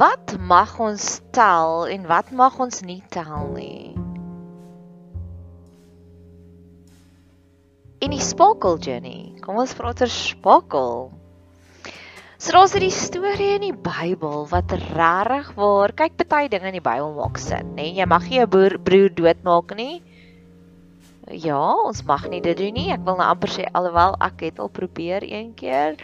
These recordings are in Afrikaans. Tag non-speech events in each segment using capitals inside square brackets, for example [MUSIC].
Wat mag ons tel en wat mag ons nie tel nie? En die spakel journey. Kom ons praat oor spakel. So daar's hierdie storie in die Bybel wat regtig waar, kyk baie dinge in die Bybel maak sin, nê? Jy mag nie jou broer, broer doodmaak nie. Ja, ons mag nie dit doen nie. Ek wil nou amper sê alhoewel ek het al probeer een keer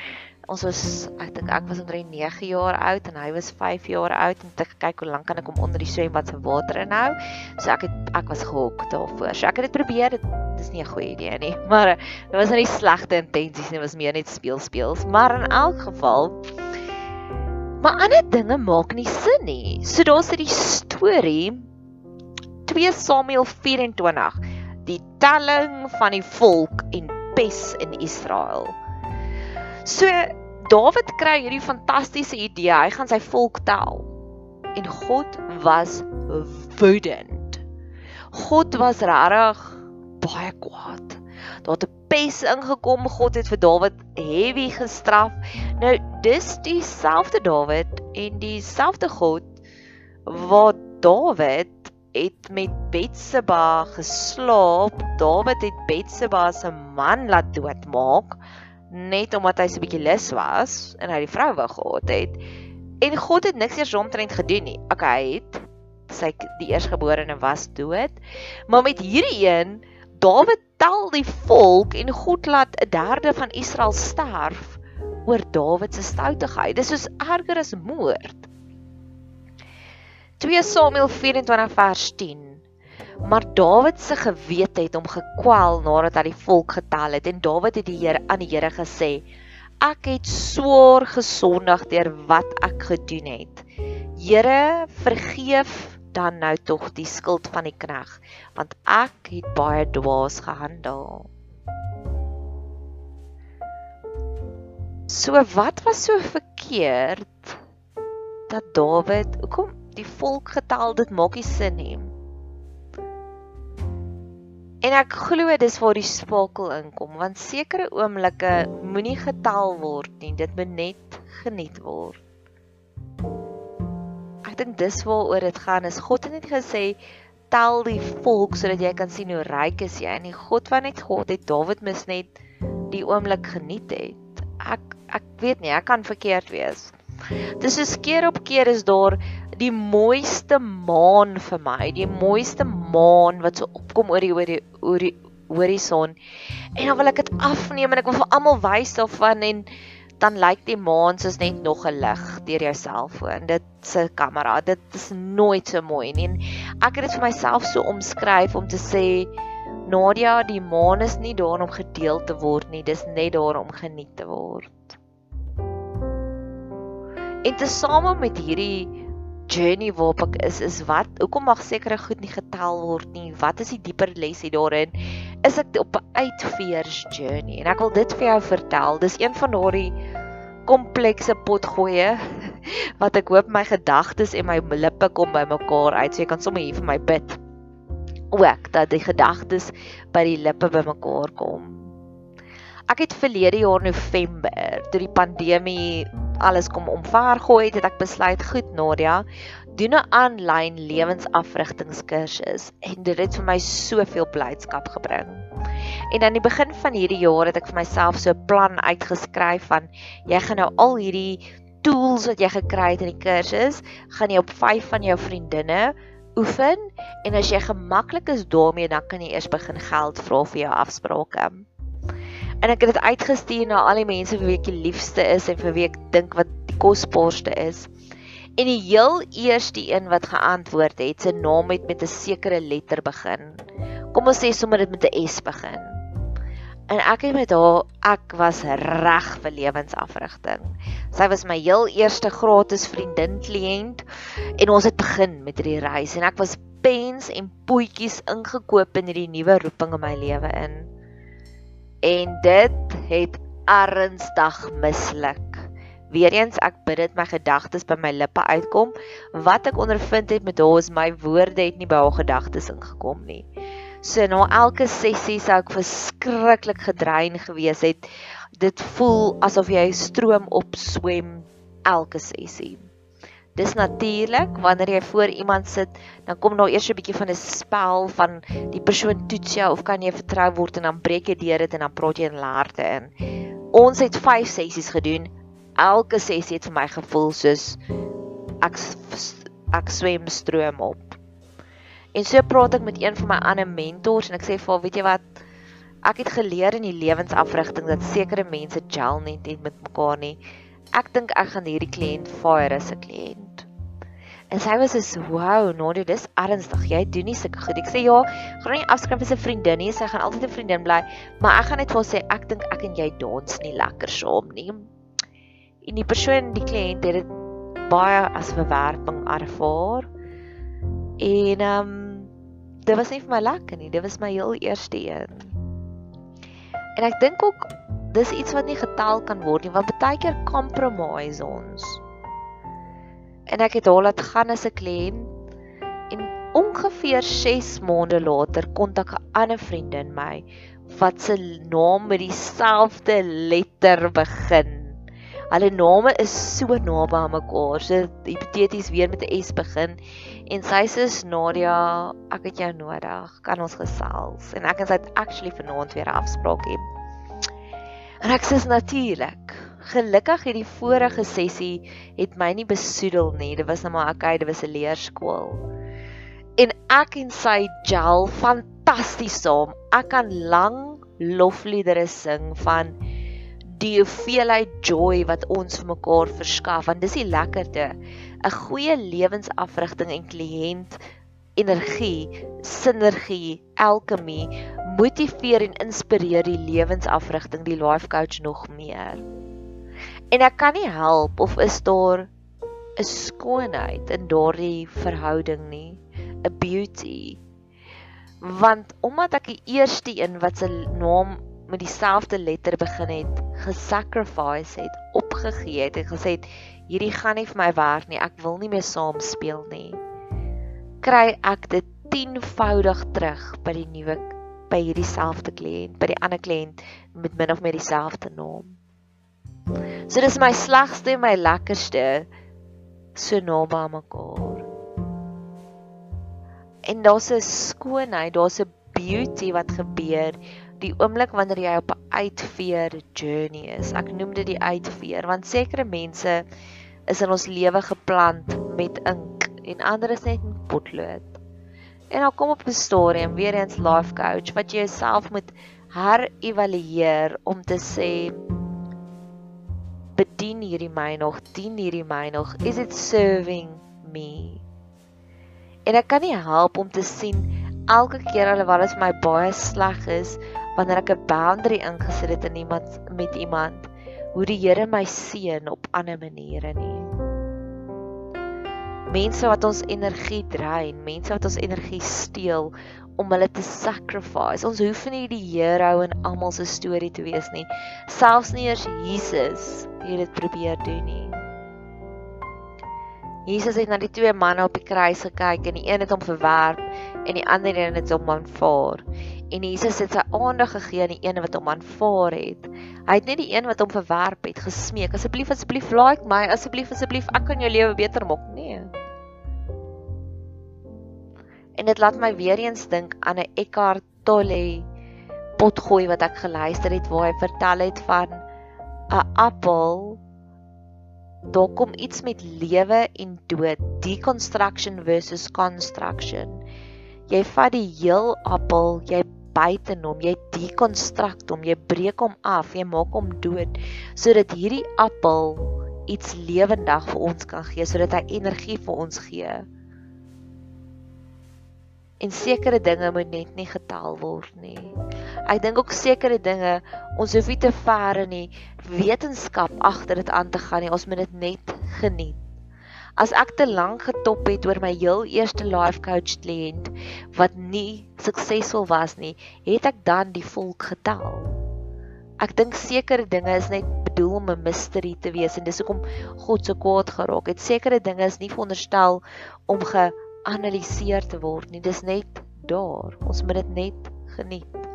ons was ek dink ek was omtrent 9 jaar oud en hy was 5 jaar oud en ek kyk hoe lank kan ek hom onder die swembad se water inhou. So ek het ek was gehok daarvoor. So ek het dit probeer. Dit is nie 'n goeie idee nie. [LAUGHS] Maar dit was nie slegte intensies nie. Dit was meer net speel speels. Maar in elk geval maar ander dinge maak nie sin nie. So daar's hierdie storie 2 Samuel 24. Die telling van die volk en pes in Israel. So Dawid kry hierdie fantastiese idee. Hy gaan sy volk tel. En God was woedend. God was regtig baie kwaad. Daar het 'n pes ingekom. God het vir Dawid heavy gestraf. Nou dis dieselfde Dawid en dieselfde God wat Dawid het met Betseba geslaap. Dawid het Betseba se man laat doodmaak net omdat hy so 'n bietjie lus was en hy die vrou wou gehad het. En God het niks eers omtrent gedoen nie. Okay, hy het sy die eersgeborene was dood. Maar met hierdie een, Dawid tel die volk en God laat 'n derde van Israel sterf oor Dawid se stoutigheid. Dis soos erger as moord. 2 Samuel 24 vers 10 Maar Dawid se gewete het hom gekwel nadat hy die volk getel het en Dawid het die Here aan die Here gesê: Ek het swaar gesondig deur wat ek gedoen het. Here, vergeef dan nou tog die skuld van die knegg, want ek het baie dwaas gehandel. So wat was so verkeerd dat Dawid, hoekom die volk getel dit maak nie sin nie. En ek glo dis waar die spakel inkom want sekere oomblikke moenie getel word nie, dit moet net geniet word. Ek dink dis waaroor dit gaan is God het net gesê tel die volk sodat jy kan sien hoe ryk is jy en die God van net God het Dawid mis net die oomblik geniet het. Ek ek weet nie, ek kan verkeerd wees. Dis so keer op keer is daar die mooiste maan vir my, die mooiste maan wat so opkom oor die oor die oor die horison. En dan wil ek dit afneem en ek wil vir almal wys daarvan en dan lyk die maan soos net nog 'n lig deur jou selfoon. Dit se kamera, dit is nooit so mooi nie. En ek het dit vir myself so omskryf om te sê Nadia, die maan is nie daar om gedeel te word nie, dis net daar om geniet te word. En tesame met hierdie journey waarop ek is is wat hoekom mag sekere goed nie getel word nie? Wat is die dieper les hier daarin? Is ek op 'n uitveers journey? En ek wil dit vir jou vertel. Dis een van daardie komplekse potgoeie [LAUGHS] wat ek hoop my gedagtes en my lippe kom bymekaar uit. So jy kan sommer hier vir my bid. Ook dat die gedagtes by die lippe bymekaar kom. Ek het verlede jaar November toe die pandemie alles kom omvergooi het, het ek besluit, goed Nadia, doen 'n aanlyn lewensafrigtingskursus en dit het vir my soveel blydskap gebring. En aan die begin van hierdie jaar het ek vir myself so 'n plan uitgeskryf van jy gaan nou al hierdie tools wat jy gekry het in die kursus, gaan jy op 5 van jou vriendinne oefen en as jy gemaklik is daarmee dan kan jy eers begin geld vra vir jou afsprake en ek het dit uitgestuur na al die mense vir wie ek die liefste is en vir wie ek dink wat die kosbaarste is. En die heel eerste een wat geantwoord het, se naam het met 'n sekere letter begin. Kom ons sê sommer dit met 'n S begin. En ek het met haar, ek was reg vir lewensafrigting. Sy was my heel eerste gratis vriendin kliënt en ons het begin met hierdie reis en ek was pens en poetjies ingekoop in hierdie nuwe roeping in my lewe in en dit het ernstig misluk. Weereens ek bid dit my gedagtes by my lippe uitkom. Wat ek ondervind het met haar is my woorde het nie by haar gedagtes ingekom nie. So na elke sessie sou ek verskriklik gedrein gewees het. Dit voel asof jy stroom op swem elke sessie. Dis natuurlik wanneer jy voor iemand sit, dan kom daar eers 'n bietjie van 'n spel van die persoon toets jou of kan jy vertrou word en dan breek jy deur dit en dan praat jy in lerte in. Ons het 5 sessies gedoen. Elke sessie het vir my gevoel soos ek ek swem stroom op. En so praat ek met een van my ander mentors en ek sê vir hom, weet jy wat, ek het geleer in die lewensafrigting dat sekere mense gel net nie met mekaar nie. Ek dink ek gaan hierdie kliënt fire as 'n kliënt. En sy was so, "Wow, Nadia, dis ernstig. Jy doen nie sulke goed." Ek sê, "Ja, gaan nie afskryf as 'n vriendin nie. Sy gaan altyd 'n vriendin bly, maar ek gaan net vir haar sê ek dink ek en jy dans nie lekker saam nie." En die persoon, die kliënt het dit baie as verwerping ervaar. En ehm um, dit was nie vir my lekker nie. Dit was my heel eerste een. En ek dink ook dis iets wat nie getel kan word nie, want baie keer compromise ons. En ek het al laat gaan as 'n kliënt en ongeveer 6 maande later kontak 'n ander vriendin my wat se naam met dieselfde letter begin. Hulle name is so naby aan mekaar. So hipoteties weer met 'n S begin en sy sê Nadia, ek het jou nodig. Kan ons gesels? En ek en sy het actually vanaand weer 'n afspraak hê. En ek sê natuurlik. Gelukkig het die vorige sessie het my nie besoedel nie. Dit was net maar okay, dit was 'n leerskool. En ek en sy gel fantasties saam. Ek kan lang lofliedere sing van die hoeveelheid joy wat ons vir mekaar verskaf want dis die lekkerte 'n goeie lewensafrigting en kliënt energie sinergie alkemie motiveer en inspireer die lewensafrigting die life coach nog meer en ek kan nie help of is daar 'n skoonheid in daardie verhouding nie 'n beauty want omdat ek die eerste een wat se naam met dieselfde letter begin het, gesacrifice het, opgegee het en gesê het hierdie gaan nie vir my werk nie, ek wil nie meer saam speel nie. Kry ek dit 10voudig terug by die nuwe by hierdie selfde kliënt, by die ander kliënt met min of meer dieselfde naam. So dis my slegste en my lekkerste so naby aan mekaar. En daar's 'n skoonheid, daar's 'n beauty wat gebeur die oomblik wanneer jy op 'n uitveer journey is. Ek noem dit die uitveer want sekere mense is in ons lewe geplant met ink en ander is net met potlood. En dan kom op 'n stadium weer eens life coach wat jy jouself moet herëvalueer om te sê bedien hierdie my nog, dien hierdie my nog, is it serving me? En ek kan nie help om te sien elke keer alhoewel dit vir my baie sleg is wanneer ek 'n boundary ingesit het in iemand met iemand hoe die Here my seën op ander maniere nie. Mense wat ons energie drein, mense wat ons energie steel om hulle te sacrifice. Ons hoef nie die hero in almal se storie te wees nie. Selfs nie eers Jesus het dit probeer doen nie. Jesus het na die twee manne op die kruis gekyk en die een het hom verwerp en die ander een het hom aanvaar en Jesus het sy aandag gegee aan die een wat hom aanvaar het. Hy het nie die een wat hom verwerp het gesmeek, asseblief asseblief like my, asseblief asseblief ek kan jou lewe beter maak, nee. En dit laat my weer eens dink aan 'n Eckhart Tolle potgooi wat ek geluister het waar hy vertel het van 'n appel Daar kom iets met lewe en dood, deconstruction versus construction. Jy vat die heel appel, jy buite hom, jy dekonstrukt hom, jy breek hom af, jy maak hom dood sodat hierdie appel iets lewendig vir ons kan gee, sodat hy energie vir ons gee. En sekere dinge moet net nie getel word nie. Ek dink ook sekere dinge ons hoef nie te ver in die wetenskap agter dit aan te gaan nie. Ons moet dit net geniet. As ek te lank getop het oor my heel eerste life coach kliënt wat nie suksesvol was nie, het ek dan die volk getel. Ek dink sekere dinge is net bedoel om 'n mystery te wees en dis hoekom God so kwaad geraak het. Sekere dinge is nie veronderstel om geanaliseer te word nie. Dis net daar. Ons moet dit net geniet.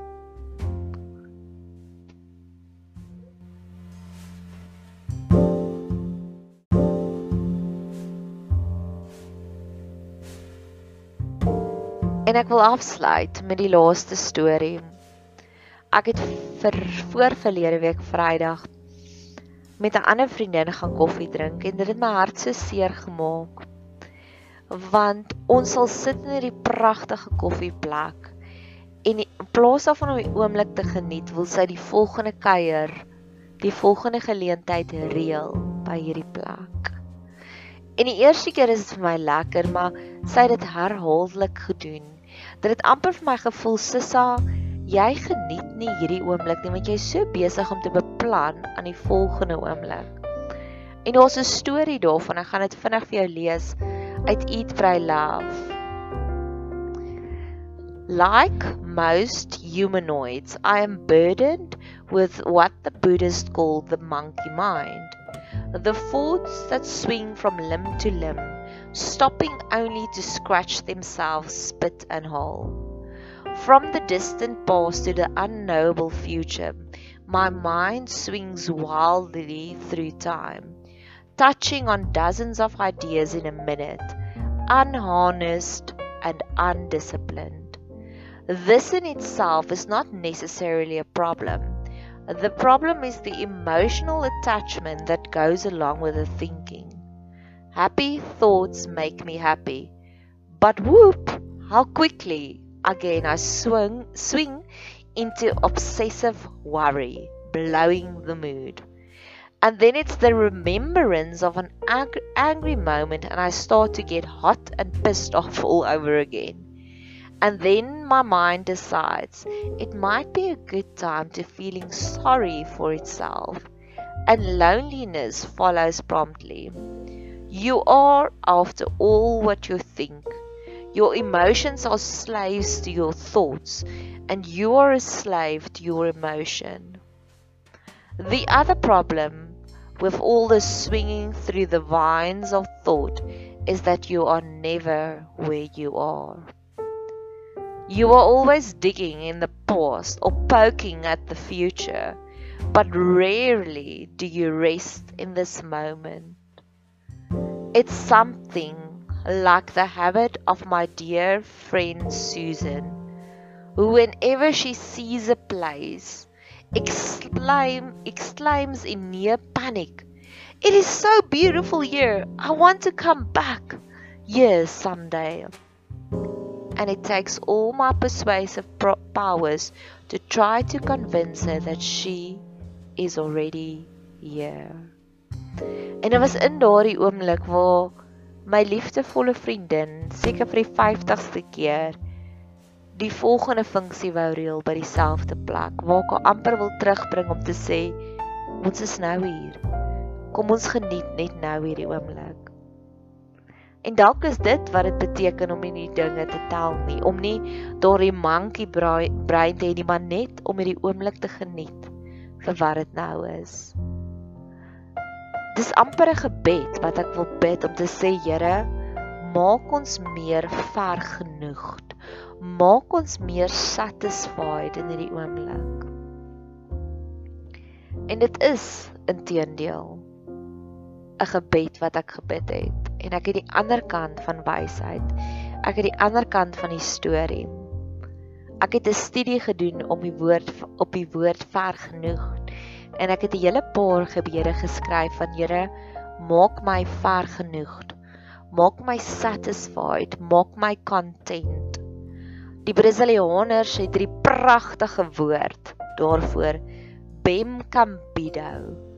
En ek wil afsluit met die laaste storie. Ek het vir voorverlede week Vrydag met 'n ander vriendin gaan koffie drink en dit het my hart so seer gemaak. Want ons sal sit in hierdie pragtige koffieplek en in plaas daarvan om die oomblik te geniet, wil sy die volgende kuier, die volgende geleentheid reël by hierdie plek. En die eerste keer is dit vir my lekker, maar sy het dit herhaaldelik gedoen. Dit het amper vir my gevoel Sissa, jy geniet nie hierdie oomblik nie want jy's so besig om te beplan aan die volgende oomblik. En daar's 'n storie daarvan, ek gaan dit vinnig vir jou lees uit Eat Pray Love. Like most humanoids, I am burdened with what the Buddhists call the monkey mind. The thoughts that swing from limb to limb, stopping only to scratch themselves spit and whole. From the distant past to the unknowable future, my mind swings wildly through time, touching on dozens of ideas in a minute, unharnessed and undisciplined. This in itself is not necessarily a problem the problem is the emotional attachment that goes along with the thinking. Happy thoughts make me happy. But whoop, how quickly again I swing, swing into obsessive worry, blowing the mood. And then it's the remembrance of an ang- angry moment, and I start to get hot and pissed off all over again. And then my mind decides it might be a good time to feeling sorry for itself, and loneliness follows promptly. You are, after all, what you think. Your emotions are slaves to your thoughts, and you are a slave to your emotion. The other problem with all the swinging through the vines of thought is that you are never where you are. You are always digging in the past or poking at the future, but rarely do you rest in this moment. It's something like the habit of my dear friend Susan, who, whenever she sees a place, exclaim, exclaims in near panic, It is so beautiful here! I want to come back! Yes, someday and it takes all my persuasive powers to try to convince her that she is already here. En dit was in daardie oomblik waar my liefdevolle vriendin seker vir die 50ste keer die volgende funksie wou reël by dieselfde plek waar ek amper wil terugbring om te sê ons is nou hier. Kom ons geniet net nou hierdie oomblik. En dalk is dit wat dit beteken om nie dinge te tel nie, om nie daardie monkey brein te hê nie, maar net om hierdie oomblik te geniet vir wat dit nou is. Dis amper 'n gebed wat ek wil bid om te sê, Here, maak ons meer vergenoegd. Maak ons meer satisfied in hierdie oomblik. En dit is intedeel 'n gebed wat ek gebid het en ek het die ander kant van wysheid. Ek het die ander kant van die storie. Ek het 'n studie gedoen om die woord op die woord ver genoeg en ek het 'n hele paar gebede geskryf van Here, maak my ver genoeg. Maak my satisfied, maak my content. Die Brasilianers het hierdie pragtige woord daarvoor bem cambido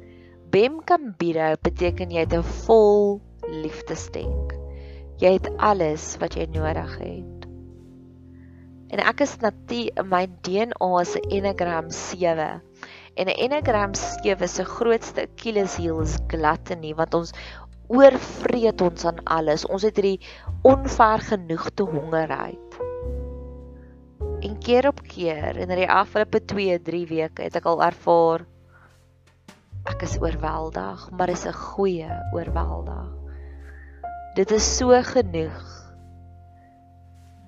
Bem Kambira beteken jy het 'n vol liefdesdenk. Jy het alles wat jy nodig het. En ek is natuurlik my DNA 'n Enneagram 7. En 'n Enneagram 7 se grootste Achilleshiel is gluttony want ons oorvreet ons aan alles. Ons het hierdie onvergenoegde hongerheid. En keer op keer in die afgelope 2-3 weke het ek al ervaar ek is oorweldig, maar dis 'n goeie oorweldig. Dit is so genoeg.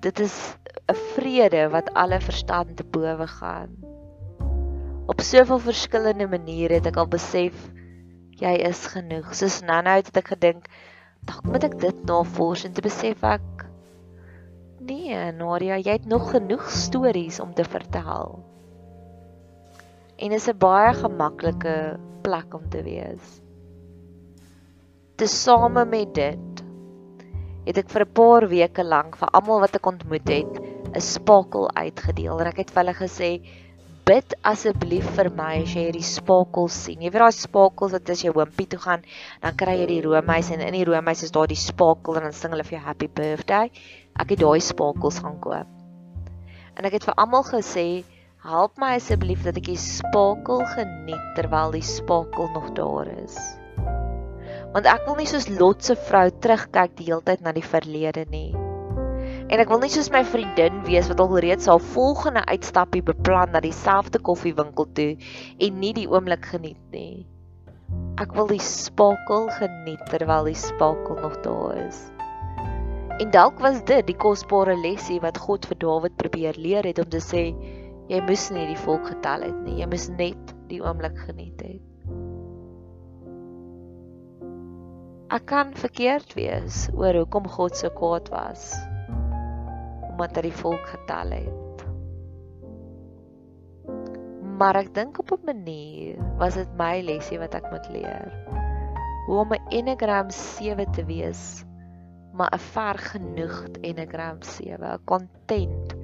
Dit is 'n vrede wat alle verstand te bowe gaan. Op soveel verskillende maniere het ek al besef jy is genoeg. Soos nou-nou het ek gedink, dalk moet ek dit navors en te besef ek Nee, Nadia, jy het nog genoeg stories om te vertel. En is 'n baie gemaklike plek om te wees. Tesame met dit het ek vir 'n paar weke lank vir almal wat ek ontmoet het, 'n spakel uitgedeel en ek het vir hulle gesê bid asseblief vir my as jy hierdie spakels sien. Jy weet daai spakels wat as jy hoompie toe gaan, dan kry jy die roomys en in die roomys is daar die spakel en dan sing hulle vir jou happy birthday. Ek het daai spakels gaan koop. En ek het vir almal gesê, help my asseblief dat ek die spakel geniet terwyl die spakel nog daar is. Want ek wil nie soos Lot se vrou terugkyk die hele tyd na die verlede nie. En ek wil nie soos my vriendin wees wat al reeds haar volgende uitstappie beplan na dieselfde koffiewinkel toe en nie die oomblik geniet nie. Ek wil die spakel geniet terwyl die spakel nog daar is. En dalk was dit die kosbare lesie wat God vir Dawid probeer leer het om te sê jy moes nie die volk getel het nie, jy moes net die oomblik geniet het. Ek kan verkeerd wees oor hoekom God so kwaad was omdat hy die volk getel het. Maar ek dink op 'n manier was dit my lesie wat ek moet leer. Hoe om 'n Enneagram 7 te wees, maar 'n vergenoegd Enneagram 7, 'n content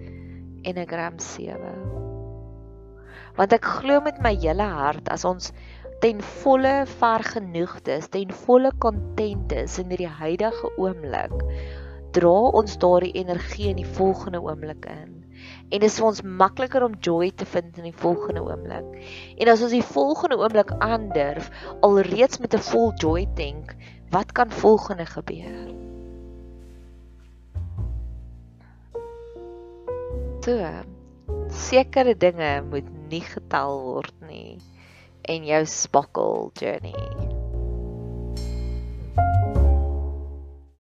Enneagram 7. Want ek glo met my hele hart as ons ten volle vergenoegd is, ten volle content is in hierdie huidige oomblik, dra ons daardie energie in die volgende oomblik in. En dit is vir ons makliker om joy te vind in die volgende oomblik. En as ons die volgende oomblik aandurf alreeds met 'n vol joy tank, wat kan volgende gebeur? So, sekere dinge moet nie getel word nie en jou spakkel journey